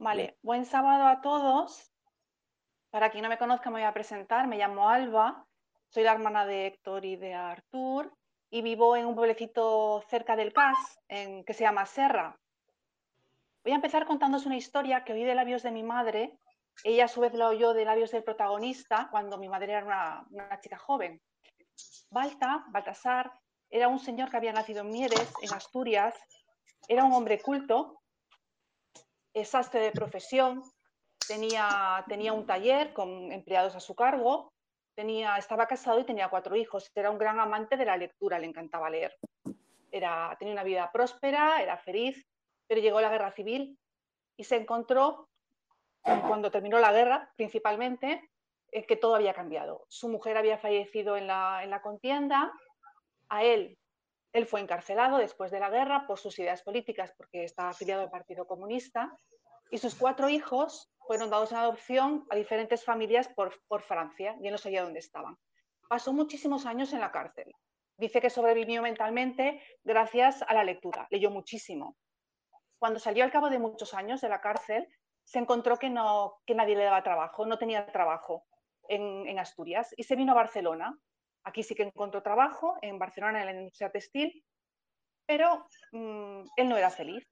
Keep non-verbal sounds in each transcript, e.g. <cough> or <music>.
Vale, buen sábado a todos. Para quien no me conozca, me voy a presentar. Me llamo Alba, soy la hermana de Héctor y de Artur y vivo en un pueblecito cerca del CAS, en, que se llama Serra. Voy a empezar contándoos una historia que oí de labios de mi madre. Ella a su vez la oyó de labios del protagonista cuando mi madre era una, una chica joven. Balta, Baltasar, era un señor que había nacido en Mieres, en Asturias. Era un hombre culto, sastre de profesión, tenía, tenía un taller con empleados a su cargo, tenía, estaba casado y tenía cuatro hijos. Era un gran amante de la lectura, le encantaba leer. Era, tenía una vida próspera, era feliz, pero llegó la guerra civil y se encontró, cuando terminó la guerra principalmente, que todo había cambiado. Su mujer había fallecido en la, en la contienda, a él él fue encarcelado después de la guerra por sus ideas políticas, porque estaba afiliado al Partido Comunista, y sus cuatro hijos fueron dados en adopción a diferentes familias por, Francia, y él no sabía dónde estaban. Pasó muchísimos años en la cárcel. Dice que sobrevivió mentalmente gracias a la lectura, leyó muchísimo. Cuando salió al cabo de muchos años de la cárcel, se encontró que, no, que nadie le daba trabajo, no tenía trabajo en, en Asturias, y se vino a Barcelona Aquí sí que encontró trabajo, en Barcelona, en la industria textil, pero mm, él no era feliz.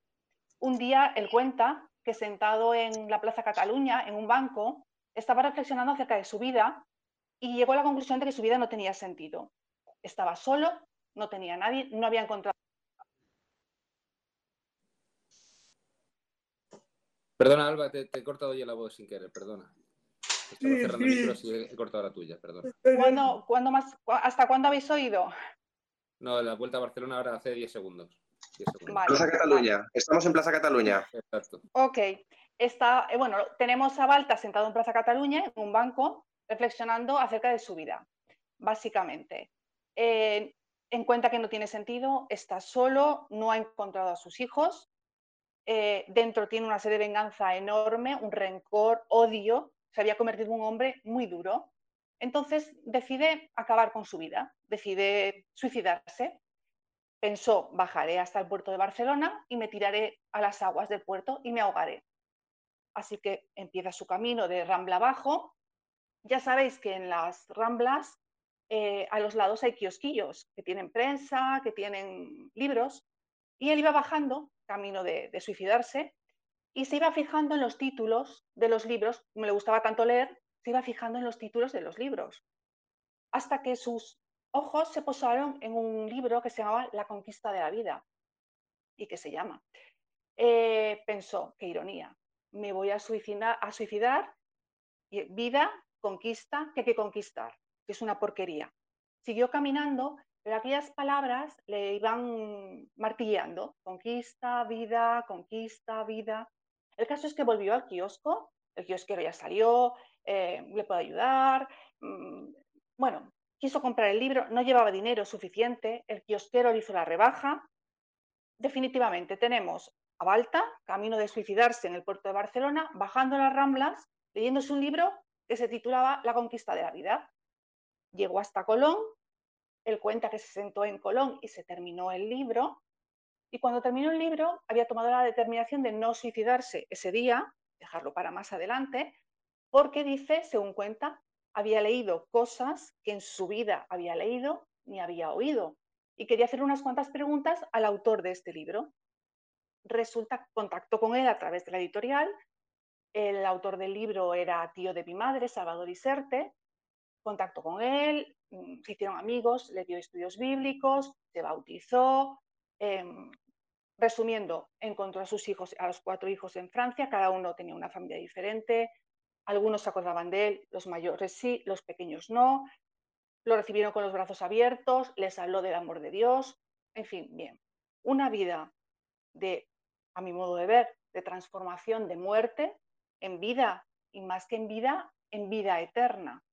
Un día él cuenta que sentado en la Plaza Cataluña, en un banco, estaba reflexionando acerca de su vida y llegó a la conclusión de que su vida no tenía sentido. Estaba solo, no tenía nadie, no había encontrado. Perdona, Alba, te, he cortado ya la voz sin querer, perdona. Estaba cerrando el micro y he cortado la tuya, perdón. ¿Cuándo, más, ¿Hasta cuándo habéis oído? No, la vuelta a Barcelona ahora hace 10 segundos. Plaza Cataluña. Estamos en Plaza Cataluña. Exacto. Ok. Está, eh, bueno, tenemos a Balta sentado en Plaza Cataluña, en un banco, reflexionando acerca de su vida, básicamente. Eh, en cuenta que no tiene sentido, está solo, no ha encontrado a sus hijos, eh, dentro tiene una sed de venganza enorme, un rencor, odio se había convertido en un hombre muy duro. Entonces decide acabar con su vida, decide suicidarse. Pensó, bajaré hasta el puerto de Barcelona y me tiraré a las aguas del puerto y me ahogaré. Así que empieza su camino de rambla abajo. Ya sabéis que en las ramblas eh, a los lados hay kiosquillos que tienen prensa, que tienen libros. Y él iba bajando, camino de suicidarse, y se iba fijando en los títulos de los libros, me le gustaba tanto leer, se iba fijando en los títulos de los libros, hasta que sus ojos se posaron en un libro que se llamaba La conquista de la vida y que se llama. Eh, pensó, qué ironía, me voy a suicidar, a suicidar, vida, conquista, que hay que conquistar, que es una porquería. Siguió caminando, pero aquellas palabras le iban martilleando, conquista, vida, conquista, vida. El caso es que volvió al kiosco, el kiosquero ya salió, eh, le puedo ayudar. Mm, bueno, quiso comprar el libro, no llevaba dinero suficiente, el kiosquero le hizo la rebaja. Definitivamente tenemos a Balta, camino de suicidarse en el puerto de Barcelona, bajando las ramblas, leyéndose un libro que se titulaba La conquista de la vida. Llegó hasta Colón, él cuenta que se sentó en Colón y se terminó el libro, y cuando terminó el libro, había tomado la determinación de no suicidarse ese día, dejarlo para más adelante, porque dice, según cuenta, había leído cosas que en su vida había leído ni había oído. Y quería hacer unas cuantas preguntas al autor de este libro. Resulta, contactó con él a través de la editorial. El autor del libro era tío de mi madre, Salvador Iserte. Contactó con él, mm, se hicieron amigos, le dio estudios bíblicos, se bautizó, Em, resumiendo, encontró a sus hijos, a los cuatro hijos en Francia, cada uno tenía una familia diferente, algunos se acordaban de él, los mayores sí, los pequeños no, lo recibieron con los brazos abiertos, les habló del amor de Dios, en fin, bien, una vida de, a mi modo de ver, de transformación, de muerte en vida, y más que en vida, en vida eterna.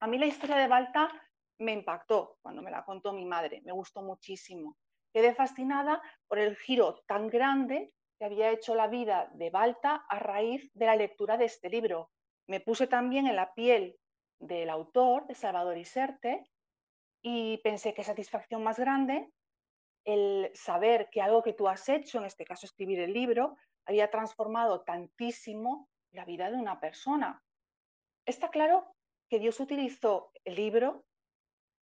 A mí la historia de Balta me impactó cuando me la contó mi madre, me gustó muchísimo quedé fascinada por el giro tan grande que había hecho la vida de Balta a raíz de la lectura de este libro. Me puse también en la piel del autor, de Salvador Iserte, y pensé qué satisfacción más grande el saber que algo que tú has hecho, en este caso escribir el libro, había transformado tantísimo la vida de una persona. Está claro que Dios utilizó el libro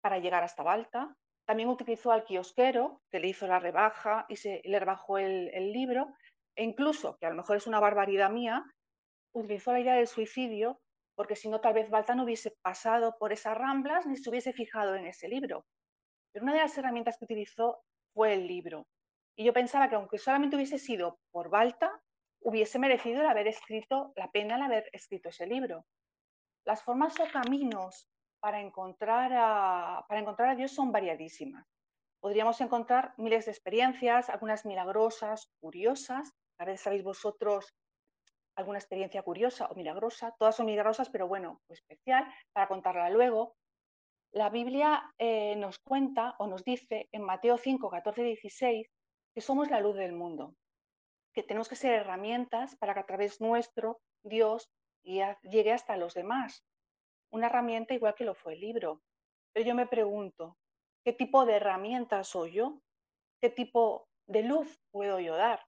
para llegar hasta Balta, también utilizó al kiosquero, que le hizo la rebaja y se le rebajó el, el libro, e incluso, que a lo mejor es una barbaridad mía, utilizó la idea del suicidio porque si no tal vez Balta no hubiese pasado por esas ramblas ni se hubiese fijado en ese libro. Pero una de las herramientas que utilizó fue el libro. Y yo pensaba que aunque solamente hubiese sido por Balta, hubiese merecido el haber escrito, la pena el haber escrito ese libro. Las formas o caminos para encontrar a, para encontrar a Dios son variadísimas. Podríamos encontrar miles de experiencias, algunas milagrosas, curiosas. A veces sabéis vosotros alguna experiencia curiosa o milagrosa. Todas son milagrosas, pero bueno, especial para contarla luego. La Biblia eh, nos cuenta o nos dice en Mateo 5, 14, 16 que somos la luz del mundo, que tenemos que ser herramientas para que a través nuestro Dios llegue hasta los demás. Una herramienta igual que lo fue el libro. Pero yo me pregunto, ¿qué tipo de herramienta soy yo? ¿Qué tipo de luz puedo yo dar?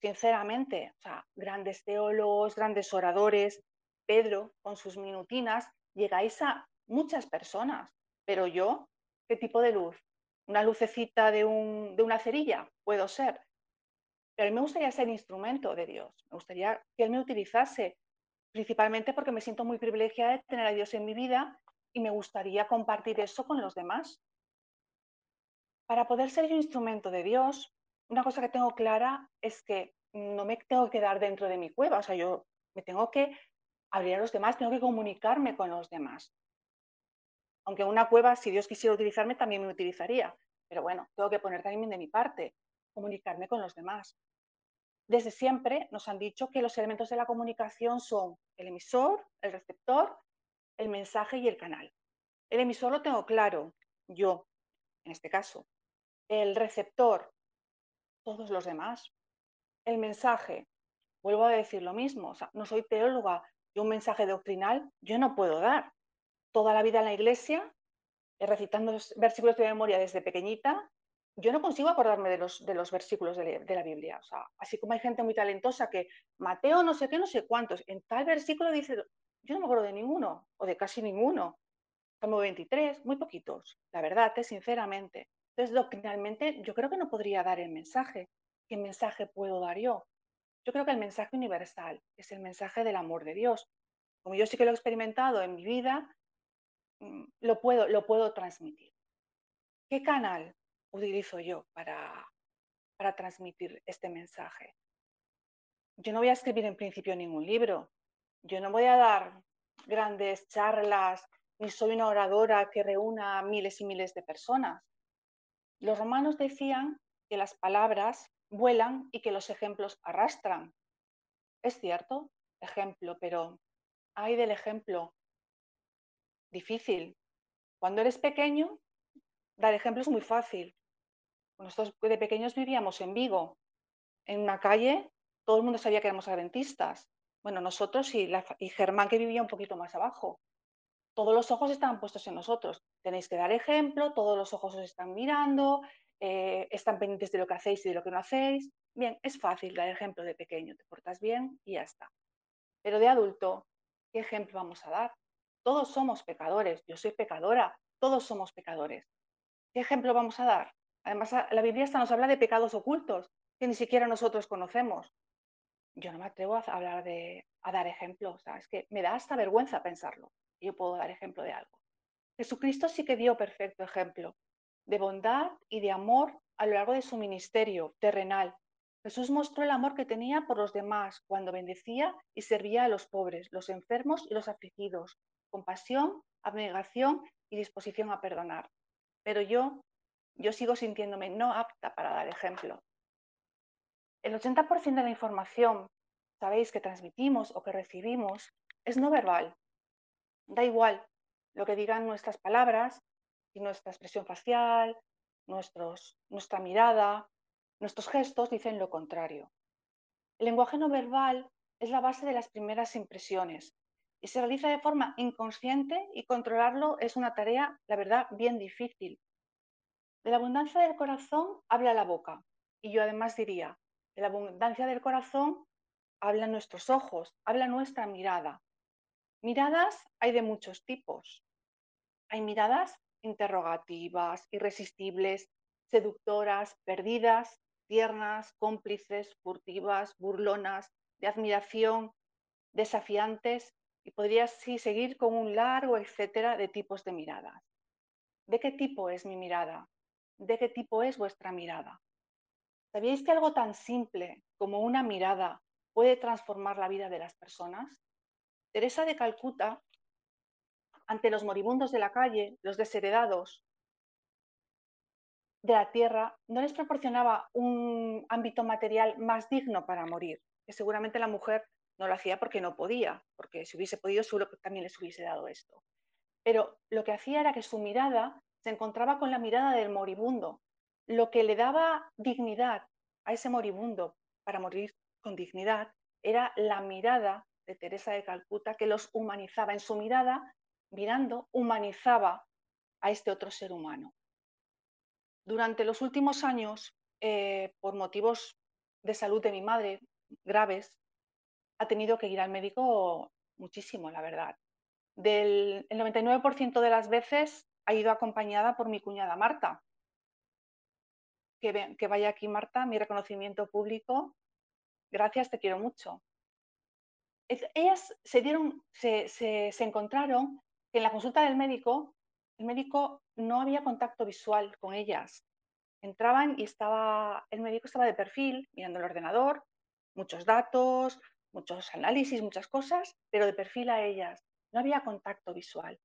Sinceramente, o sea, grandes teólogos, grandes oradores, Pedro con sus minutinas, llegáis a muchas personas, pero yo, ¿qué tipo de luz? una lucecita de, un, de una cerilla, puedo ser. Pero a mí me gustaría ser instrumento de Dios, me gustaría que Él me utilizase, principalmente porque me siento muy privilegiada de tener a Dios en mi vida y me gustaría compartir eso con los demás. Para poder ser yo instrumento de Dios, una cosa que tengo clara es que no me tengo que quedar dentro de mi cueva, o sea, yo me tengo que abrir a los demás, tengo que comunicarme con los demás aunque una cueva, si Dios quisiera utilizarme, también me utilizaría. Pero bueno, tengo que poner también de mi parte, comunicarme con los demás. Desde siempre nos han dicho que los elementos de la comunicación son el emisor, el receptor, el mensaje y el canal. El emisor lo tengo claro, yo, en este caso. El receptor, todos los demás. El mensaje, vuelvo a decir lo mismo, no soy teóloga, yo un mensaje doctrinal yo no puedo dar toda la vida en la iglesia, eh, recitando los versículos de memoria desde pequeñita, yo no consigo acordarme de los, de los versículos de, la Biblia. O sea, así como hay gente muy talentosa que Mateo no sé qué, no sé cuántos, en tal versículo dice, yo no me acuerdo de ninguno, o de casi ninguno. Salmo 23, muy poquitos, la verdad, eh, sinceramente. Entonces, doctrinalmente, yo creo que no podría dar el mensaje. ¿Qué mensaje puedo dar yo? Yo creo que el mensaje universal es el mensaje del amor de Dios. Como yo sí que lo he experimentado en mi vida, Mm, lo puedo, lo puedo transmitir. ¿Qué canal utilizo yo para, para transmitir este mensaje? Yo no voy a escribir en principio ningún libro, yo no voy a dar grandes charlas, ni soy una oradora que reúna miles y miles de personas. Los romanos decían que las palabras vuelan y que los ejemplos arrastran. Es cierto, ejemplo, pero hay del ejemplo difícil. Cuando eres pequeño, dar ejemplo es muy fácil. Nosotros de pequeños vivíamos en Vigo, en una calle, todo el mundo sabía que éramos adventistas. Bueno, nosotros y, y Germán que vivía un poquito más abajo. Todos los ojos estaban puestos en nosotros. Tenéis que dar ejemplo, todos los ojos os están mirando, eh, están pendientes de lo que hacéis y de lo que no hacéis. Bien, es fácil dar ejemplo de pequeño, te portas bien y ya está. Pero de adulto, ¿qué ejemplo vamos a dar? Todos somos pecadores, yo soy pecadora, todos somos pecadores. ¿Qué ejemplo vamos a dar? Además, la Biblia hasta nos habla de pecados ocultos que ni siquiera nosotros conocemos. Yo no me atrevo a hablar de, a dar ejemplos, es que me da hasta vergüenza pensarlo. Yo puedo dar ejemplo de algo. Jesucristo sí que dio perfecto ejemplo de bondad y de amor a lo largo de su ministerio terrenal. Jesús mostró el amor que tenía por los demás cuando bendecía y servía a los pobres, los enfermos y los afligidos, compasión, abnegación y disposición a perdonar. Pero yo, yo sigo sintiéndome no apta para dar ejemplo. El 80% de la información, sabéis, que transmitimos o que recibimos es no verbal. Da igual lo que digan nuestras palabras y nuestra expresión facial, nuestros, nuestra mirada, nuestros gestos dicen lo contrario. El lenguaje no verbal es la base de las primeras impresiones y se realiza de forma inconsciente y controlarlo es una tarea, la verdad, bien difícil. De la abundancia del corazón habla la boca. Y yo además diría, De la abundancia del corazón hablan nuestros ojos, habla nuestra mirada. Miradas hay de muchos tipos. Hay miradas interrogativas, irresistibles, seductoras, perdidas, tiernas, cómplices, furtivas, burlonas, de admiración, desafiantes, y podría así seguir con un largo etcétera de tipos de miradas. ¿De qué tipo es mi mirada? ¿De qué tipo es vuestra mirada? ¿Sabíais que algo tan simple como una mirada puede transformar la vida de las personas? Teresa de Calcuta, ante los moribundos de la calle, los desheredados de la tierra, no les proporcionaba un ámbito material más digno para morir, que seguramente la mujer no lo hacía porque no podía, porque si hubiese podido seguro que también les hubiese dado esto. Pero lo que hacía era que su mirada se encontraba con la mirada del moribundo, lo que le daba dignidad a ese moribundo para morir con dignidad era la mirada de Teresa de Calcuta que los humanizaba. En su mirada, mirando, humanizaba a este otro ser humano. Durante los últimos años, eh, por motivos de salud de mi madre graves, ha tenido que ir al médico muchísimo, la verdad. Del el 99% de las veces ha ido acompañada por mi cuñada Marta. Que, vaya aquí, Marta, mi reconocimiento público. Gracias, te quiero mucho. Ellas se dieron, se, se, se encontraron que en la consulta del médico, el médico no había contacto visual con ellas. Entraban y estaba, el médico estaba de perfil, mirando el ordenador, muchos datos, muchos análisis, muchas cosas, pero de perfil a ellas. No había contacto visual.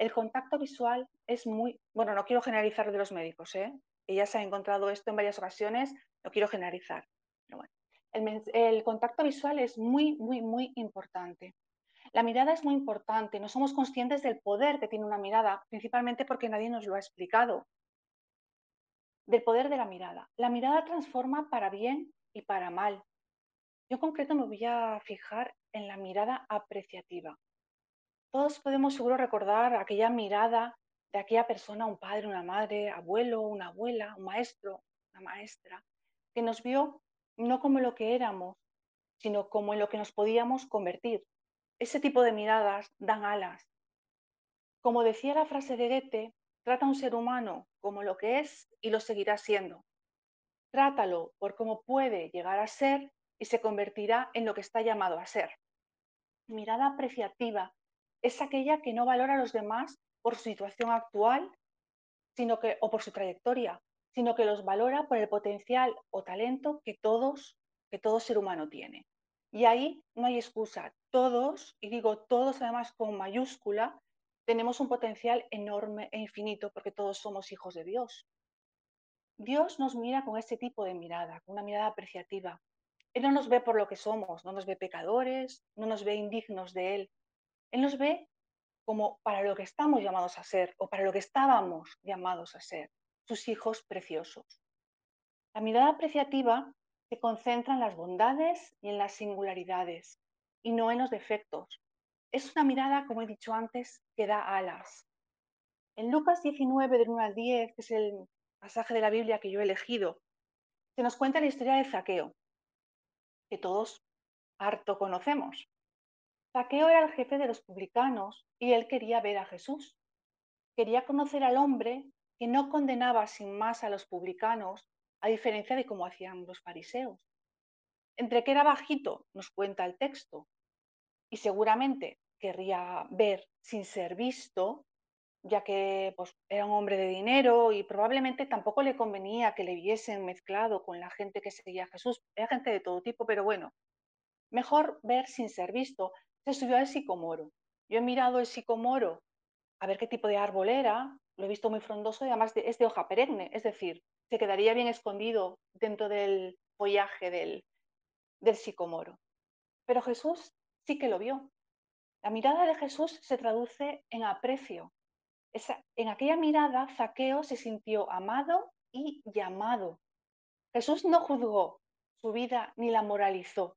El contacto visual es muy, bueno, no quiero generalizar de los médicos, ¿eh? Ella se ha encontrado esto en varias ocasiones, no quiero generalizar. El, el contacto visual es muy, muy, muy importante. La mirada es muy importante, no somos conscientes del poder que tiene una mirada, principalmente porque nadie nos lo ha explicado. Del poder de la mirada. La mirada transforma para bien y para mal. Yo en concreto me voy a fijar en la mirada apreciativa. Todos podemos seguro recordar aquella mirada de aquella persona, un padre, una madre, abuelo, una abuela, un maestro, una maestra, que nos vio no como lo que éramos, sino como en lo que nos podíamos convertir. Ese tipo de miradas dan alas. Como decía la frase de Goethe, trata a un ser humano como lo que es y lo seguirá siendo. Trátalo por cómo puede llegar a ser y se convertirá en lo que está llamado a ser. Mirada apreciativa es aquella que no valora a los demás por su situación actual sino que, o por su trayectoria, sino que los valora por el potencial o talento que todos, que todo ser humano tiene. Y ahí no hay excusa. Todos, y digo todos además con mayúscula, tenemos un potencial enorme e infinito porque todos somos hijos de Dios. Dios nos mira con este tipo de mirada, con una mirada apreciativa. Él no nos ve por lo que somos, no nos ve pecadores, no nos ve indignos de Él. Él nos ve como para lo que estamos llamados a ser o para lo que estábamos llamados a ser, sus hijos preciosos. La mirada apreciativa se concentra en las bondades y en las singularidades y no en los defectos. Es una mirada, como he dicho antes, que da alas. En Lucas 19, del 1 al 10, que es el pasaje de la Biblia que yo he elegido, se nos cuenta la historia de Zaqueo, que todos harto conocemos. Zaqueo era el jefe de los publicanos y él quería ver a Jesús. Quería conocer al hombre que no condenaba sin más a los publicanos, a diferencia de cómo hacían los fariseos. Entre que era bajito, nos cuenta el texto, y seguramente querría ver sin ser visto, ya que pues, era un hombre de dinero y probablemente tampoco le convenía que le viesen mezclado con la gente que seguía a Jesús. Era gente de todo tipo, pero bueno, mejor ver sin ser visto. Se subió al sicomoro. Yo he mirado el sicomoro a ver qué tipo de árbol era, lo he visto muy frondoso y además es de hoja perenne, es decir, se quedaría bien escondido dentro del follaje del, del sicomoro. Pero Jesús sí que lo vio. La mirada de Jesús se traduce en aprecio, en aquella mirada, Zaqueo se sintió amado y llamado. Jesús no juzgó su vida ni la moralizó,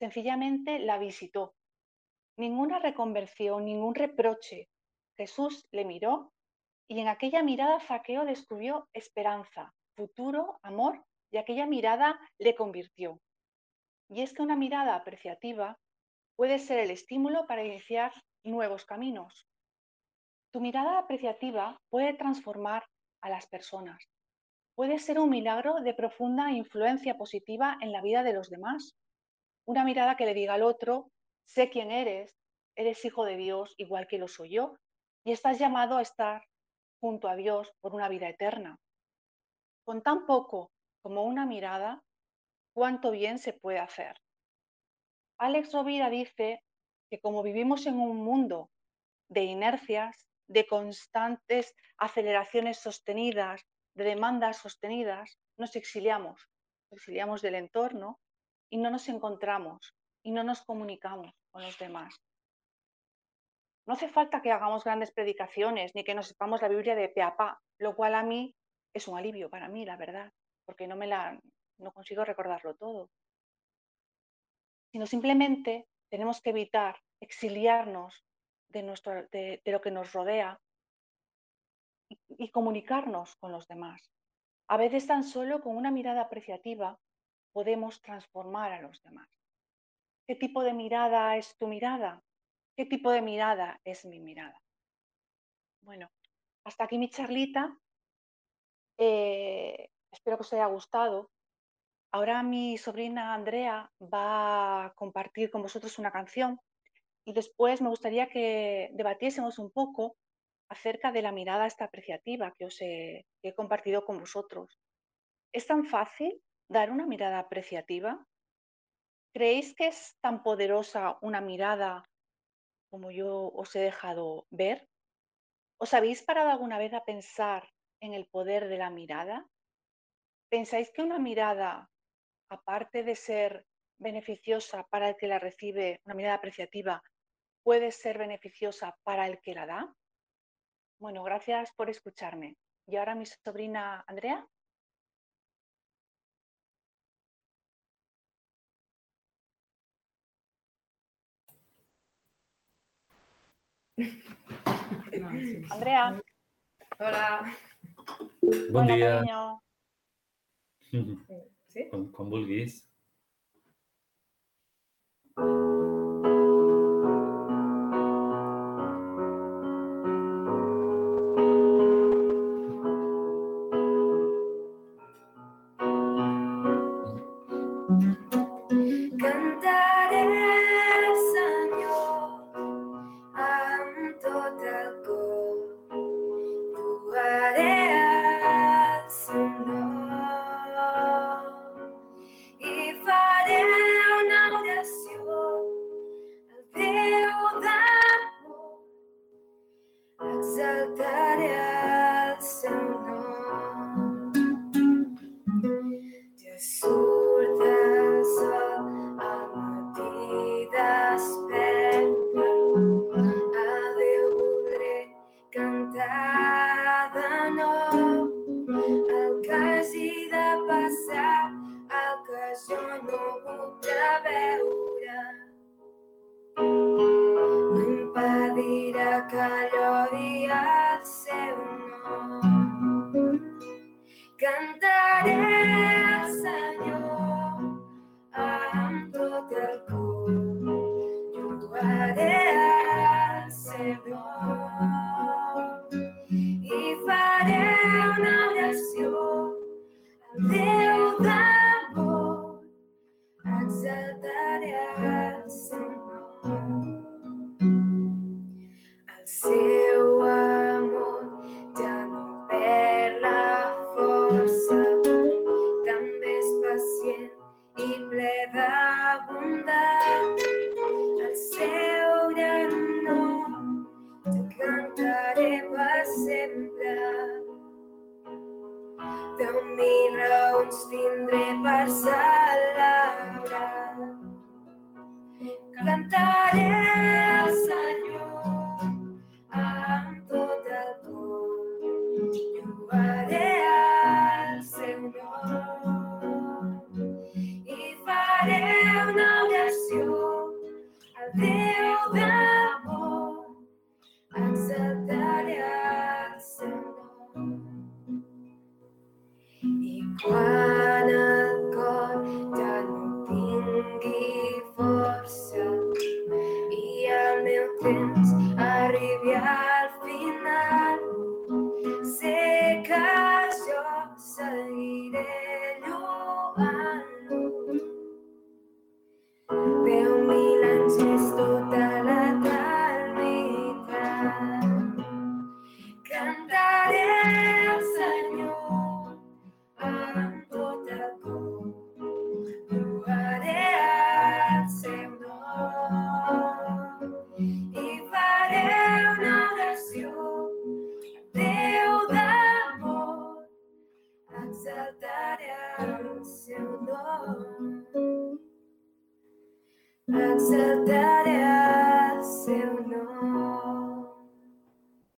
sencillamente la visitó. Ninguna reconversión, ningún reproche. Jesús le miró y en aquella mirada Zaqueo descubrió esperanza, futuro, amor y aquella mirada le convirtió. Y es que una mirada apreciativa puede ser el estímulo para iniciar nuevos caminos. Tu mirada apreciativa puede transformar a las personas. Puede ser un milagro de profunda influencia positiva en la vida de los demás. Una mirada que le diga al otro, sé quién eres, eres hijo de Dios igual que lo soy yo, y estás llamado a estar junto a Dios por una vida eterna. Con tan poco como una mirada, cuánto bien se puede hacer. Alex Rovira dice que como vivimos en un mundo de inercias, de constantes aceleraciones sostenidas, de demandas sostenidas, nos exiliamos, nos exiliamos del entorno y no nos encontramos y no nos comunicamos con los demás. No hace falta que hagamos grandes predicaciones ni que nos sepamos la Biblia de pe a pa, lo cual a mí es un alivio para mí, la verdad, porque no me la no consigo recordarlo todo. Sino simplemente tenemos que evitar exiliarnos de, nuestro, de, lo que nos rodea y, comunicarnos con los demás. A veces tan solo con una mirada apreciativa podemos transformar a los demás. ¿Qué tipo de mirada es tu mirada? ¿Qué tipo de mirada es mi mirada? Bueno, hasta aquí mi charlita. Eh, espero que os haya gustado. Ahora mi sobrina Andrea va a compartir con vosotros una canción y después me gustaría que debatiésemos un poco acerca de la mirada esta apreciativa que os que he compartido con vosotros. ¿Es tan fácil dar una mirada apreciativa? ¿Creéis que es tan poderosa una mirada como yo os he dejado ver? ¿Os habéis parado alguna vez a pensar en el poder de la mirada? ¿Pensáis que una mirada, aparte de ser beneficiosa para el que la recibe, una mirada apreciativa, puede ser beneficiosa para el que la da? Bueno, gracias por escucharme. Y ahora mi sobrina Andrea. Andrea. Hola. Bon Hola, dia. cariño. <laughs> Sí? Com, com vulguis. Una oració al I.